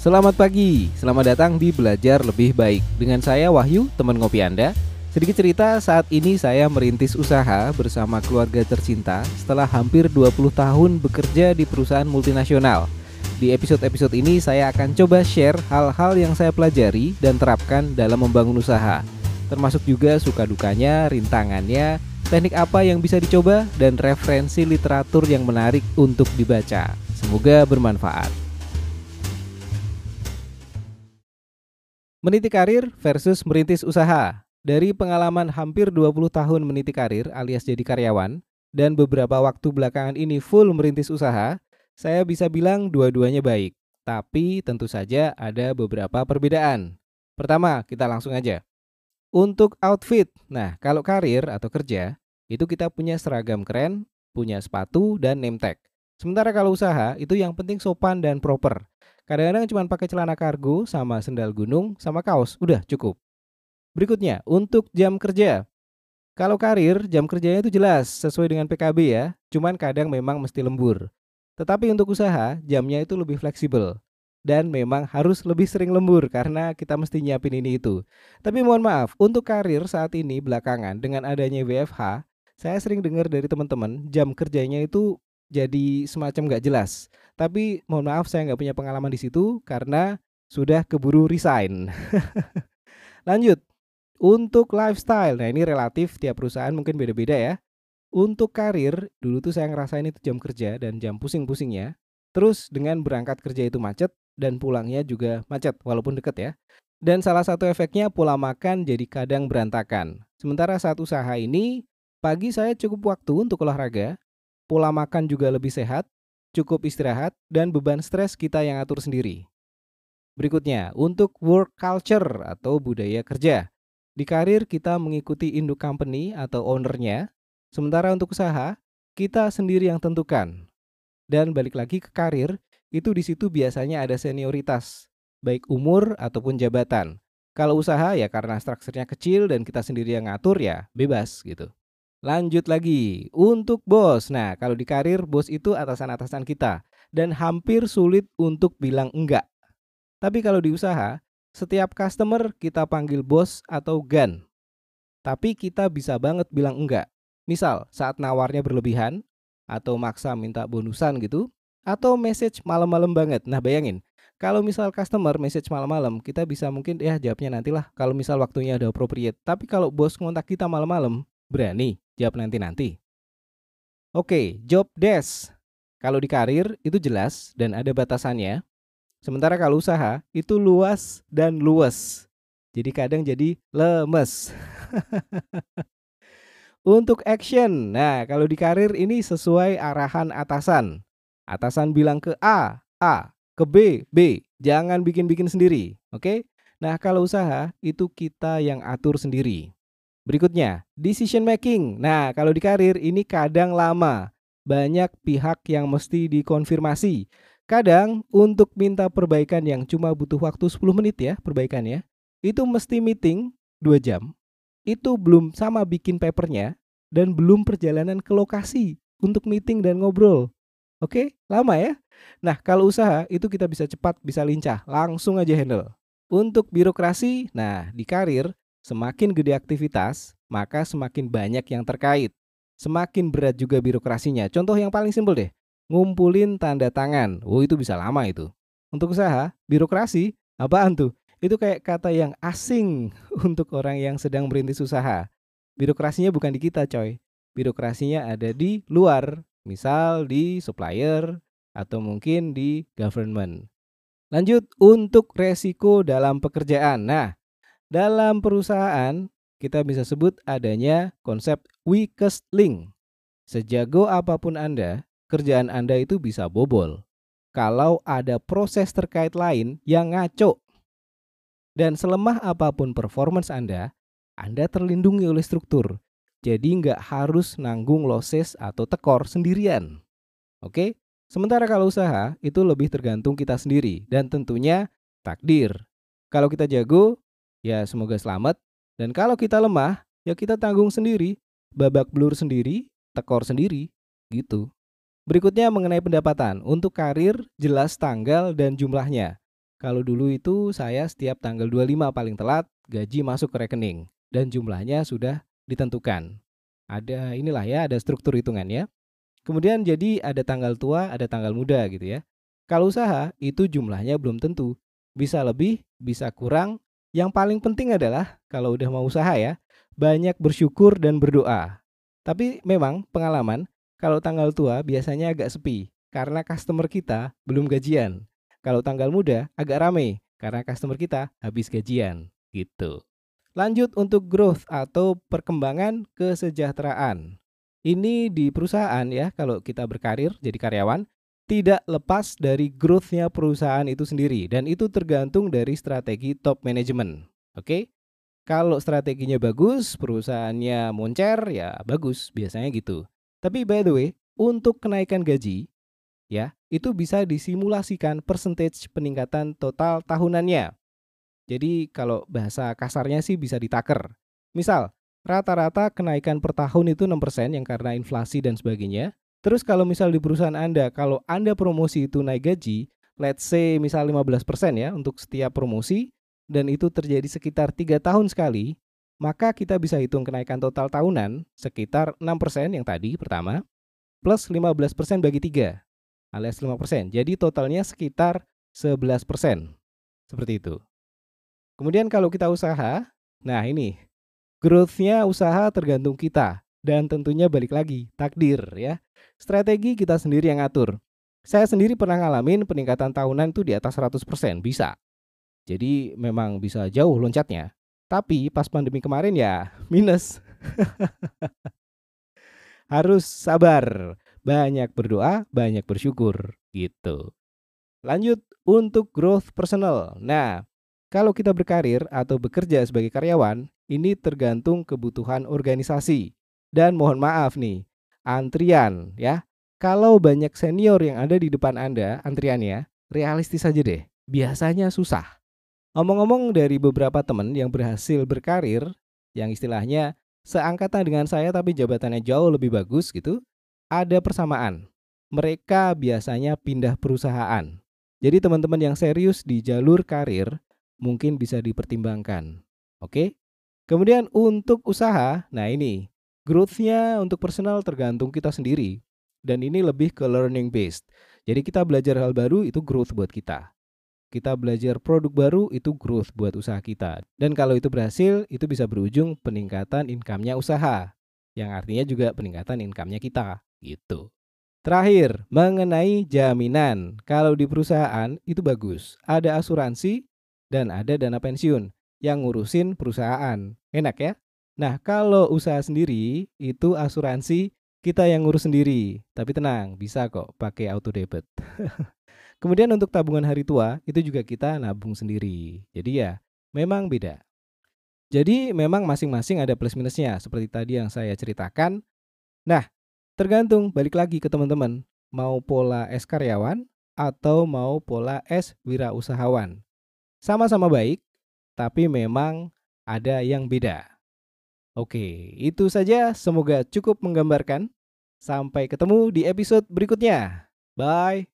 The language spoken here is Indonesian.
Selamat pagi, selamat datang di Belajar Lebih Baik. Dengan saya Wahyu, teman ngopi Anda. Sedikit cerita, saat ini saya merintis usaha bersama keluarga tercinta Setelah hampir 20 tahun bekerja di perusahaan multinasional. Di episode-episode ini saya akan coba share hal-hal yang saya pelajari dan terapkan dalam membangun usaha. Termasuk juga suka dukanya, rintangannya, teknik apa yang bisa dicoba, dan referensi literatur yang menarik untuk dibaca. Semoga bermanfaat Meniti karir versus merintis usaha. Dari pengalaman hampir 20 tahun meniti karir alias jadi karyawan dan beberapa waktu belakangan ini full merintis usaha, saya bisa bilang dua-duanya baik. Tapi tentu saja ada beberapa perbedaan. Pertama, kita langsung aja. Untuk outfit, nah kalau karir atau kerja, itu kita punya seragam keren, punya sepatu dan name tag. Sementara kalau usaha, itu yang penting sopan dan proper. Kadang-kadang cuma pakai celana kargo sama sendal gunung sama kaos, udah cukup. Berikutnya, untuk jam kerja. Kalau karir, jam kerjanya itu jelas sesuai dengan PKB ya, cuman kadang memang mesti lembur. Tetapi untuk usaha, jamnya itu lebih fleksibel. Dan memang harus lebih sering lembur karena kita mesti nyiapin ini itu. Tapi mohon maaf, untuk karir saat ini belakangan dengan adanya WFH, saya sering dengar dari teman-teman jam kerjanya itu jadi semacam nggak jelas. Tapi mohon maaf saya nggak punya pengalaman di situ karena sudah keburu resign. Lanjut, untuk lifestyle, nah ini relatif tiap perusahaan mungkin beda-beda ya. Untuk karir, dulu tuh saya ngerasain itu jam kerja dan jam pusing-pusingnya. Terus dengan berangkat kerja itu macet dan pulangnya juga macet walaupun deket ya. Dan salah satu efeknya pola makan jadi kadang berantakan. Sementara saat usaha ini, pagi saya cukup waktu untuk olahraga, pola makan juga lebih sehat, cukup istirahat, dan beban stres kita yang atur sendiri. Berikutnya, untuk work culture atau budaya kerja. Di karir kita mengikuti induk company atau ownernya, sementara untuk usaha, kita sendiri yang tentukan. Dan balik lagi ke karir, itu di situ biasanya ada senioritas, baik umur ataupun jabatan. Kalau usaha ya karena strukturnya kecil dan kita sendiri yang ngatur ya bebas gitu. Lanjut lagi, untuk bos. Nah, kalau di karir, bos itu atasan-atasan kita dan hampir sulit untuk bilang enggak. Tapi kalau di usaha, setiap customer kita panggil bos atau gan. Tapi kita bisa banget bilang enggak. Misal, saat nawarnya berlebihan, atau maksa minta bonusan gitu, atau message malam-malam banget. Nah, bayangin, kalau misal customer message malam-malam, kita bisa mungkin ya jawabnya nantilah kalau misal waktunya udah appropriate. Tapi kalau bos ngontak kita malam-malam, berani jawab nanti-nanti. Oke, job desk. Kalau di karir itu jelas dan ada batasannya. Sementara kalau usaha itu luas dan luas. Jadi kadang jadi lemes. Untuk action, nah kalau di karir ini sesuai arahan atasan. Atasan bilang ke A, A, ke B, B. Jangan bikin-bikin sendiri, oke? Nah kalau usaha itu kita yang atur sendiri. Berikutnya, decision making. Nah, kalau di karir ini kadang lama. Banyak pihak yang mesti dikonfirmasi. Kadang untuk minta perbaikan yang cuma butuh waktu 10 menit ya perbaikannya, itu mesti meeting 2 jam. Itu belum sama bikin papernya dan belum perjalanan ke lokasi untuk meeting dan ngobrol. Oke, lama ya. Nah, kalau usaha itu kita bisa cepat, bisa lincah, langsung aja handle. Untuk birokrasi, nah di karir Semakin gede aktivitas, maka semakin banyak yang terkait. Semakin berat juga birokrasinya. Contoh yang paling simpel deh, ngumpulin tanda tangan. Oh itu bisa lama itu. Untuk usaha, birokrasi, apaan tuh? Itu kayak kata yang asing untuk orang yang sedang merintis usaha. Birokrasinya bukan di kita coy. Birokrasinya ada di luar. Misal di supplier atau mungkin di government. Lanjut untuk resiko dalam pekerjaan. Nah, dalam perusahaan, kita bisa sebut adanya konsep weakest link. Sejago apa pun Anda, kerjaan Anda itu bisa bobol. Kalau ada proses terkait lain yang ngaco. Dan selemah apa pun performance Anda, Anda terlindungi oleh struktur. Jadi nggak harus nanggung losses atau tekor sendirian. Oke? Sementara kalau usaha, itu lebih tergantung kita sendiri. Dan tentunya takdir. Kalau kita jago, ya semoga selamat. Dan kalau kita lemah, ya kita tanggung sendiri, babak belur sendiri, tekor sendiri, gitu. Berikutnya mengenai pendapatan. Untuk karir, jelas tanggal dan jumlahnya. Kalau dulu itu saya setiap tanggal 25 paling telat gaji masuk ke rekening dan jumlahnya sudah ditentukan. Ada inilah ya, ada struktur hitungannya. Kemudian jadi ada tanggal tua, ada tanggal muda gitu ya. Kalau usaha itu jumlahnya belum tentu. Bisa lebih, bisa kurang. Yang paling penting adalah kalau udah mau usaha ya, banyak bersyukur dan berdoa. Tapi memang pengalaman kalau tanggal tua biasanya agak sepi karena customer kita belum gajian. Kalau tanggal muda agak rame karena customer kita habis gajian gitu. Lanjut untuk growth atau perkembangan kesejahteraan. Ini di perusahaan ya kalau kita berkarir jadi karyawan tidak lepas dari growth-nya perusahaan itu sendiri dan itu tergantung dari strategi top management. Oke? Kalau strateginya bagus, perusahaannya moncer ya bagus biasanya gitu. Tapi by the way, untuk kenaikan gaji ya, itu bisa disimulasikan percentage peningkatan total tahunannya. Jadi kalau bahasa kasarnya sih bisa ditaker. Misal, rata-rata kenaikan per tahun itu 6% yang karena inflasi dan sebagainya. Terus kalau misal di perusahaan Anda, kalau Anda promosi itu naik gaji, let's say misal 15% ya untuk setiap promosi, dan itu terjadi sekitar 3 tahun sekali, maka kita bisa hitung kenaikan total tahunan sekitar 6% yang tadi pertama, plus 15% bagi 3 alias 5%. Jadi totalnya sekitar 11%. Seperti itu. Kemudian kalau kita usaha, nah ini growth-nya usaha tergantung kita dan tentunya balik lagi takdir ya. Strategi kita sendiri yang atur. Saya sendiri pernah ngalamin peningkatan tahunan itu di atas 100% bisa. Jadi memang bisa jauh loncatnya. Tapi pas pandemi kemarin ya minus. Harus sabar banyak berdoa, banyak bersyukur gitu. Lanjut untuk growth personal. Nah, kalau kita berkarir atau bekerja sebagai karyawan, ini tergantung kebutuhan organisasi. Dan mohon maaf nih, antrian ya. Kalau banyak senior yang ada di depan Anda, antriannya, realistis saja deh. Biasanya susah. Omong-omong dari beberapa teman yang berhasil berkarir, yang istilahnya seangkatan dengan saya tapi jabatannya jauh lebih bagus gitu, ada persamaan. Mereka biasanya pindah perusahaan. Jadi teman-teman yang serius di jalur karir mungkin bisa dipertimbangkan. Oke? Kemudian untuk usaha, nah ini growth-nya untuk personal tergantung kita sendiri. Dan ini lebih ke learning based. Jadi kita belajar hal baru itu growth buat kita. Kita belajar produk baru itu growth buat usaha kita. Dan kalau itu berhasil, itu bisa berujung peningkatan income-nya usaha. Yang artinya juga peningkatan income-nya kita gitu. Terakhir, mengenai jaminan. Kalau di perusahaan itu bagus, ada asuransi dan ada dana pensiun yang ngurusin perusahaan. Enak ya? Nah, kalau usaha sendiri itu asuransi kita yang ngurus sendiri. Tapi tenang, bisa kok pakai auto debit. Kemudian untuk tabungan hari tua itu juga kita nabung sendiri. Jadi ya, memang beda. Jadi memang masing-masing ada plus minusnya seperti tadi yang saya ceritakan. Nah, Tergantung balik lagi ke teman-teman, mau pola S karyawan atau mau pola S wirausahawan. Sama-sama baik, tapi memang ada yang beda. Oke, itu saja. Semoga cukup menggambarkan. Sampai ketemu di episode berikutnya. Bye.